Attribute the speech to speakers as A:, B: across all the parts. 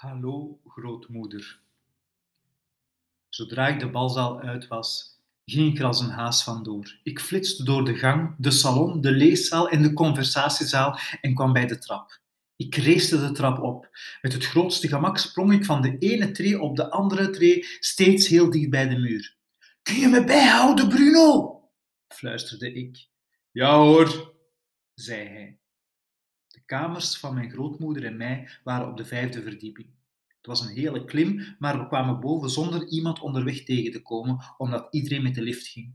A: Hallo, grootmoeder. Zodra ik de balzaal uit was, ging ik er als een haas vandoor. Ik flitste door de gang, de salon, de leeszaal en de conversatiezaal en kwam bij de trap. Ik reesde de trap op. Met het grootste gemak sprong ik van de ene tree op de andere tree, steeds heel dicht bij de muur. Kun je me bijhouden, Bruno? fluisterde ik. Ja hoor, zei hij. De kamers van mijn grootmoeder en mij waren op de vijfde verdieping. Het was een hele klim, maar we kwamen boven zonder iemand onderweg tegen te komen, omdat iedereen met de lift ging.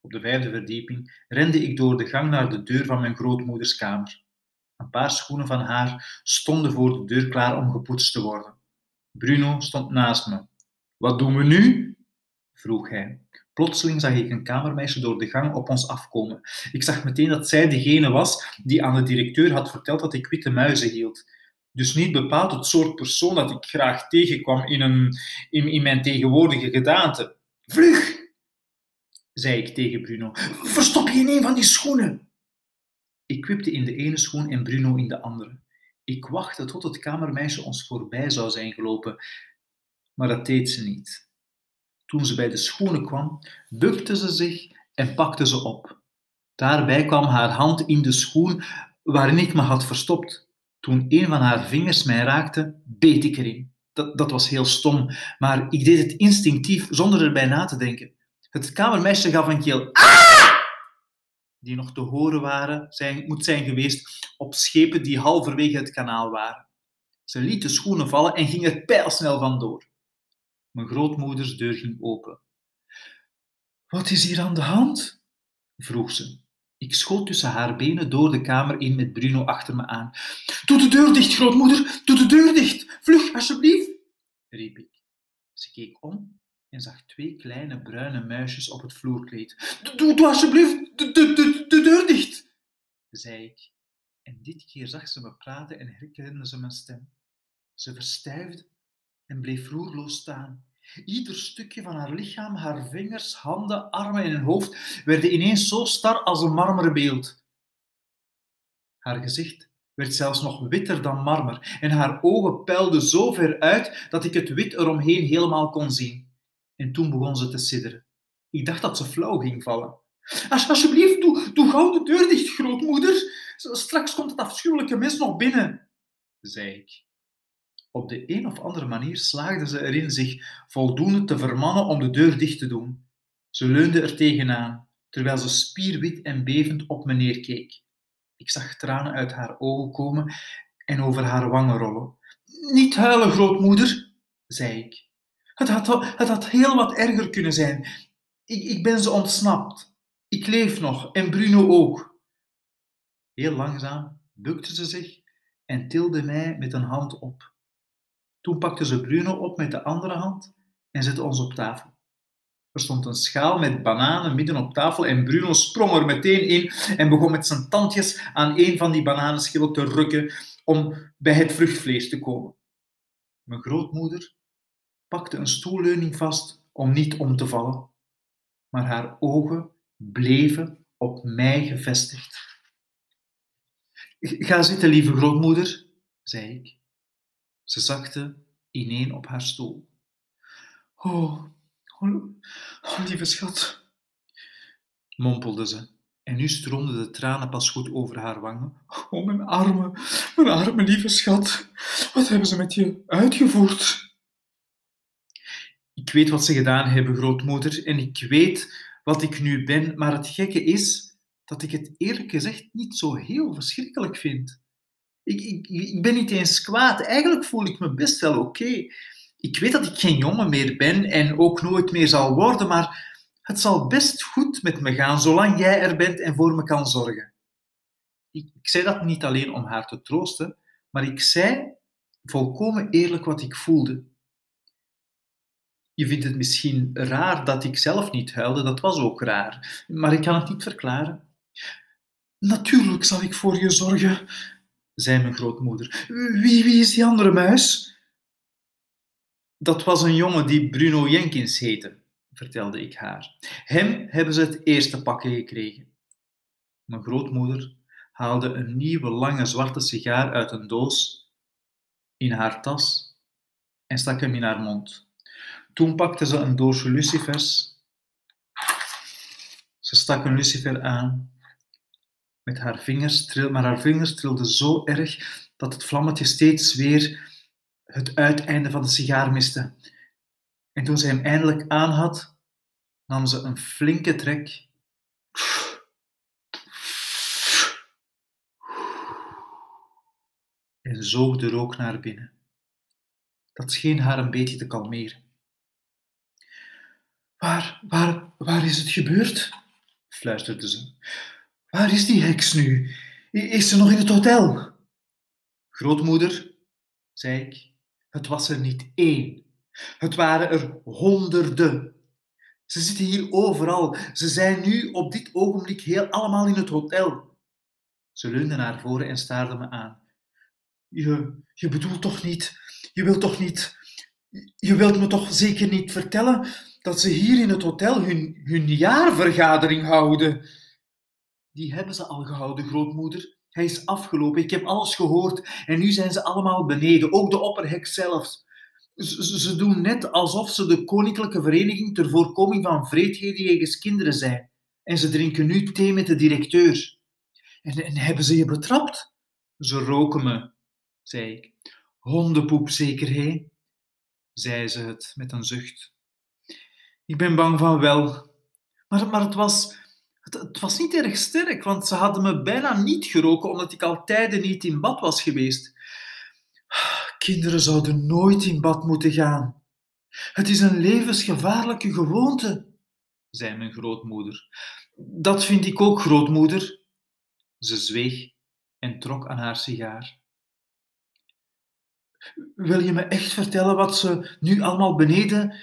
A: Op de vijfde verdieping rende ik door de gang naar de deur van mijn grootmoeders kamer. Een paar schoenen van haar stonden voor de deur klaar om gepoetst te worden. Bruno stond naast me. Wat doen we nu? vroeg hij. Plotseling zag ik een kamermeisje door de gang op ons afkomen. Ik zag meteen dat zij degene was die aan de directeur had verteld dat ik witte muizen hield. Dus niet bepaald het soort persoon dat ik graag tegenkwam in, een, in, mijn tegenwoordige gedaante. Vlug! zei ik tegen Bruno. Verstop je in een van die schoenen! Ik wipte in de ene schoen en Bruno in de andere. Ik wachtte tot het kamermeisje ons voorbij zou zijn gelopen, maar dat deed ze niet. Toen ze bij de schoenen kwam, bukte ze zich en pakte ze op. Daarbij kwam haar hand in de schoen waarin ik me had verstopt. Toen een van haar vingers mij raakte, beet ik erin. Dat, dat was heel stom, maar ik deed het instinctief zonder erbij na te denken. Het kamermeisje gaf een keel ah! die nog te horen waren, zijn, moet zijn geweest op schepen die halverwege het kanaal waren. Ze liet de schoenen vallen en ging er pijlsnel vandoor. Mijn grootmoeders deur ging open. Wat is hier aan de hand? vroeg ze. Ik schoot tussen haar benen door de kamer in met Bruno achter me aan. Doe de deur dicht, grootmoeder! Doe de deur dicht! Vlug, alsjeblieft! riep ik. Ze keek om en zag twee kleine bruine muisjes op het vloerkleed. Doe, doe alsjeblieft de, de, de, de deur dicht! zei ik. En dit keer zag ze me praten en herkende ze mijn stem. Ze verstijfde en bleef roerloos staan. Ieder stukje van haar lichaam, haar vingers, handen, armen en hoofd werden ineens zo star als een marmeren beeld. Haar gezicht werd zelfs nog witter dan marmer en haar ogen puilden zo ver uit dat ik het wit eromheen helemaal kon zien. En toen begon ze te sidderen. Ik dacht dat ze flauw ging vallen. Alsjeblieft, doe, doe gauw de deur dicht, grootmoeder. Straks komt het afschuwelijke mes nog binnen, zei ik. Op de een of andere manier slaagde ze erin zich voldoende te vermannen om de deur dicht te doen. Ze leunde er tegenaan, terwijl ze spierwit en bevend op me neerkeek. Ik zag tranen uit haar ogen komen en over haar wangen rollen. Niet huilen, grootmoeder, zei ik. Het had, het had heel wat erger kunnen zijn. Ik, ik ben ze ontsnapt. Ik leef nog en Bruno ook. Heel langzaam bukte ze zich en tilde mij met een hand op. Toen pakte ze Bruno op met de andere hand en zette ons op tafel. Er stond een schaal met bananen midden op tafel en Bruno sprong er meteen in en begon met zijn tandjes aan een van die bananenschillen te rukken om bij het vruchtvlees te komen. Mijn grootmoeder pakte een stoelleuning vast om niet om te vallen, maar haar ogen bleven op mij gevestigd. Ga zitten, lieve grootmoeder, zei ik. Ze zakte ineen op haar stoel. Oh, oh, oh, lieve schat, mompelde ze. En nu stroomden de tranen pas goed over haar wangen. Oh, mijn arme, mijn arme lieve schat. Wat hebben ze met je uitgevoerd? Ik weet wat ze gedaan hebben, grootmoeder, en ik weet wat ik nu ben, maar het gekke is dat ik het eerlijk gezegd niet zo heel verschrikkelijk vind. Ik, ben niet eens kwaad. Eigenlijk voel ik me best wel oké. Ik weet dat ik geen jongen meer ben en ook nooit meer zal worden, maar het zal best goed met me gaan zolang jij er bent en voor me kan zorgen. Ik, ik zei dat niet alleen om haar te troosten, maar ik zei volkomen eerlijk wat ik voelde. Je vindt het misschien raar dat ik zelf niet huilde, dat was ook raar, maar ik kan het niet verklaren. Natuurlijk zal ik voor je zorgen, zei mijn grootmoeder. Wie, wie is die andere muis? Dat was een jongen die Bruno Jenkins heette, vertelde ik haar. Hem hebben ze het eerste pakken gekregen. Mijn grootmoeder haalde een nieuwe lange zwarte sigaar uit een doos in haar tas en stak hem in haar mond. Toen pakte ze een doosje lucifers. Ze stak een lucifer aan met haar vingers, maar haar vingers trilden zo erg dat het vlammetje steeds weer het uiteinde van de sigaar miste. En toen ze hem eindelijk aan had, nam ze een flinke trek en zoog de rook naar binnen. Dat scheen haar een beetje te kalmeren. Waar, waar, waar is het gebeurd? fluisterde ze. Waar is die heks nu? Is ze nog in het hotel? Grootmoeder, zei ik, het was er niet één. Het waren er honderden. Ze zitten hier overal. Ze zijn nu op dit ogenblik heel allemaal in het hotel. Ze leunde naar voren en staarde me aan. Je, je bedoelt toch niet, je wilt toch niet, je wilt me toch zeker niet vertellen dat ze hier in het hotel hun, hun jaarvergadering houden? Die hebben ze al gehouden, grootmoeder. Hij is afgelopen, ik heb alles gehoord en nu zijn ze allemaal beneden, ook de opperhek zelfs. Ze, ze doen net alsof ze de Koninklijke Vereniging ter voorkoming van vreedheden jegens kinderen zijn. En ze drinken nu thee met de directeur. En, en hebben ze je betrapt? Ze roken me, zei ik. Hondenpoep zeker, hé? zei ze het met een zucht. Ik ben bang van wel. Maar, maar het, was, het, was niet erg sterk, want ze hadden me bijna niet geroken omdat ik al tijden niet in bad was geweest. Kinderen zouden nooit in bad moeten gaan. Het is een levensgevaarlijke gewoonte, zei mijn grootmoeder. Dat vind ik ook, grootmoeder. Ze zweeg en trok aan haar sigaar. Wil je me echt vertellen wat ze nu allemaal beneden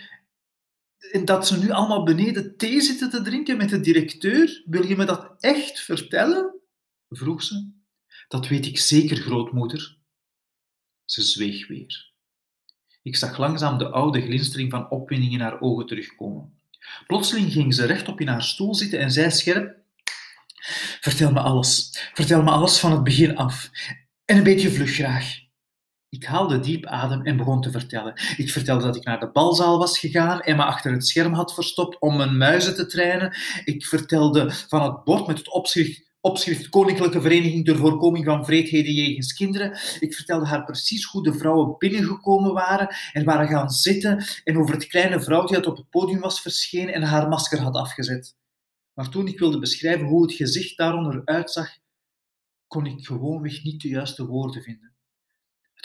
A: en dat ze nu allemaal beneden thee zitten te drinken met de directeur? Wil je me dat echt vertellen? vroeg ze. Dat weet ik zeker, grootmoeder. Ze zweeg weer. Ik zag langzaam de oude glinstering van opwinding in haar ogen terugkomen. Plotseling ging ze rechtop in haar stoel zitten en zei scherp: Vertel me alles. Vertel me alles van het begin af. En een beetje vlug graag. Ik haalde diep adem en begon te vertellen. Ik vertelde dat ik naar de balzaal was gegaan en me achter het scherm had verstopt om mijn muizen te trainen. Ik vertelde van het bord met het opschrift opschrift Koninklijke Vereniging ter Voorkoming van Vreedheden jegens Kinderen. Ik vertelde haar precies hoe de vrouwen binnengekomen waren en waren gaan zitten en over het kleine vrouwtje dat op het podium was verschenen en haar masker had afgezet. Maar toen ik wilde beschrijven hoe het gezicht daaronder uitzag, kon ik gewoonweg niet de juiste woorden vinden.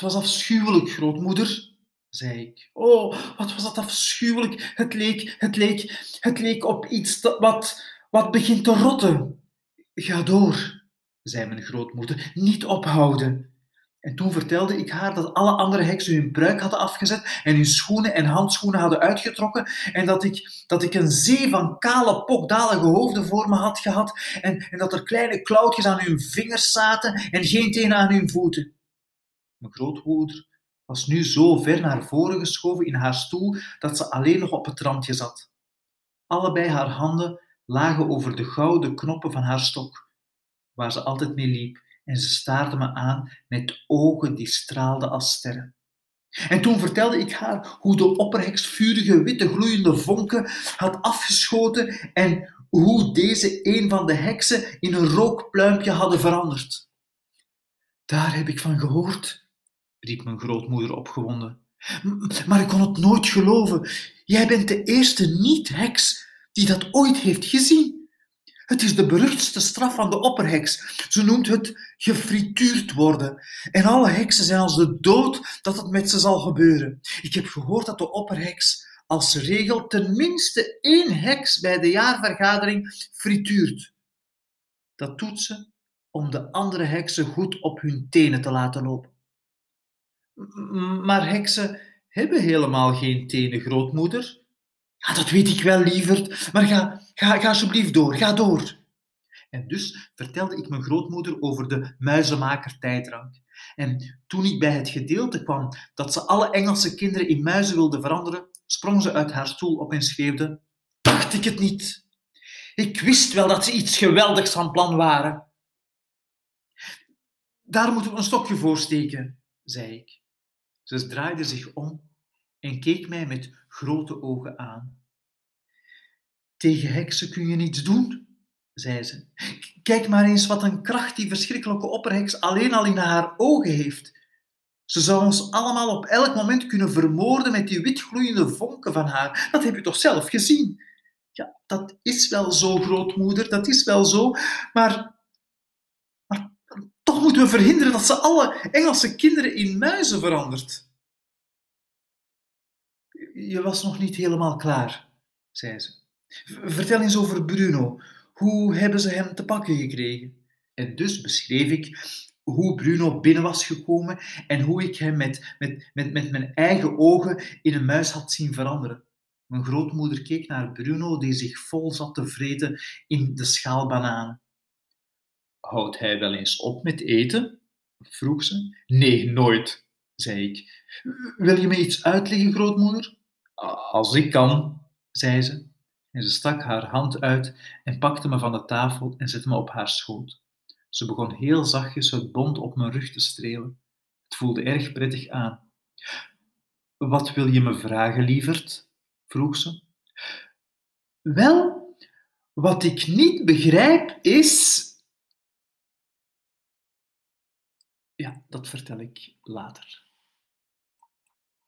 A: Het was afschuwelijk, grootmoeder, zei ik. Oh, wat was dat afschuwelijk. Het leek, het leek, het leek op iets wat, wat begint te rotten. Ga door, zei mijn grootmoeder, niet ophouden. En toen vertelde ik haar dat alle andere heksen hun pruik hadden afgezet en hun schoenen en handschoenen hadden uitgetrokken en dat ik, dat ik een zee van kale, pokdalige hoofden voor me had gehad en, en dat er kleine klauwtjes aan hun vingers zaten en geen tenen aan hun voeten. Mijn grootmoeder was nu zo ver naar voren geschoven in haar stoel dat ze alleen nog op het randje zat. Allebei haar handen lagen over de gouden knoppen van haar stok, waar ze altijd mee liep, en ze staarde me aan met ogen die straalden als sterren. En toen vertelde ik haar hoe de opperheks vurige witte gloeiende vonken had afgeschoten en hoe deze een van de heksen in een rookpluimpje hadden veranderd. Daar heb ik van gehoord, riep mijn grootmoeder opgewonden. Maar ik kon het nooit geloven. Jij bent de eerste niet-heks die dat ooit heeft gezien. Het is de beruchtste straf van de opperheks. Ze noemt het gefrituurd worden. En alle heksen zijn als de dood dat het met ze zal gebeuren. Ik heb gehoord dat de opperheks als regel tenminste één heks bij de jaarvergadering frituurt. Dat doet ze om de andere heksen goed op hun tenen te laten lopen. Maar heksen hebben helemaal geen tenen, grootmoeder. Ja, dat weet ik wel, lieverd, maar ga, ga, ga alsjeblieft door, ga door. En dus vertelde ik mijn grootmoeder over de muizenmaker-tijddrank. En toen ik bij het gedeelte kwam dat ze alle Engelse kinderen in muizen wilde veranderen, sprong ze uit haar stoel op en schreeuwde: Dacht ik het niet? Ik wist wel dat ze iets geweldigs van plan waren. Daar moeten we een stokje voor steken, zei ik. Ze draaide zich om en keek mij met grote ogen aan. Tegen heksen kun je niets doen, zei ze. Kijk maar eens wat een kracht die verschrikkelijke opperheks alleen al in haar ogen heeft. Ze zou ons allemaal op elk moment kunnen vermoorden met die witgloeiende vonken van haar. Dat heb je toch zelf gezien? Ja, dat is wel zo, grootmoeder, dat is wel zo. Maar, toch moeten we verhinderen dat ze alle Engelse kinderen in muizen verandert. Je was nog niet helemaal klaar, zei ze. Vertel eens over Bruno. Hoe hebben ze hem te pakken gekregen? En dus beschreef ik hoe Bruno binnen was gekomen en hoe ik hem met, met, met, met mijn eigen ogen in een muis had zien veranderen. Mijn grootmoeder keek naar Bruno, die zich vol zat te vreten in de schaal bananen. Houdt hij wel eens op met eten? vroeg ze. Nee, nooit, zei ik. Wil je me iets uitleggen, grootmoeder? Als ik kan, zei ze. En ze stak haar hand uit en pakte me van de tafel en zette me op haar schoot. Ze begon heel zachtjes het bont op mijn rug te strelen. Het voelde erg prettig aan. Wat wil je me vragen, lieverd? vroeg ze. Wel, wat ik niet begrijp is. Ja, dat vertel ik later.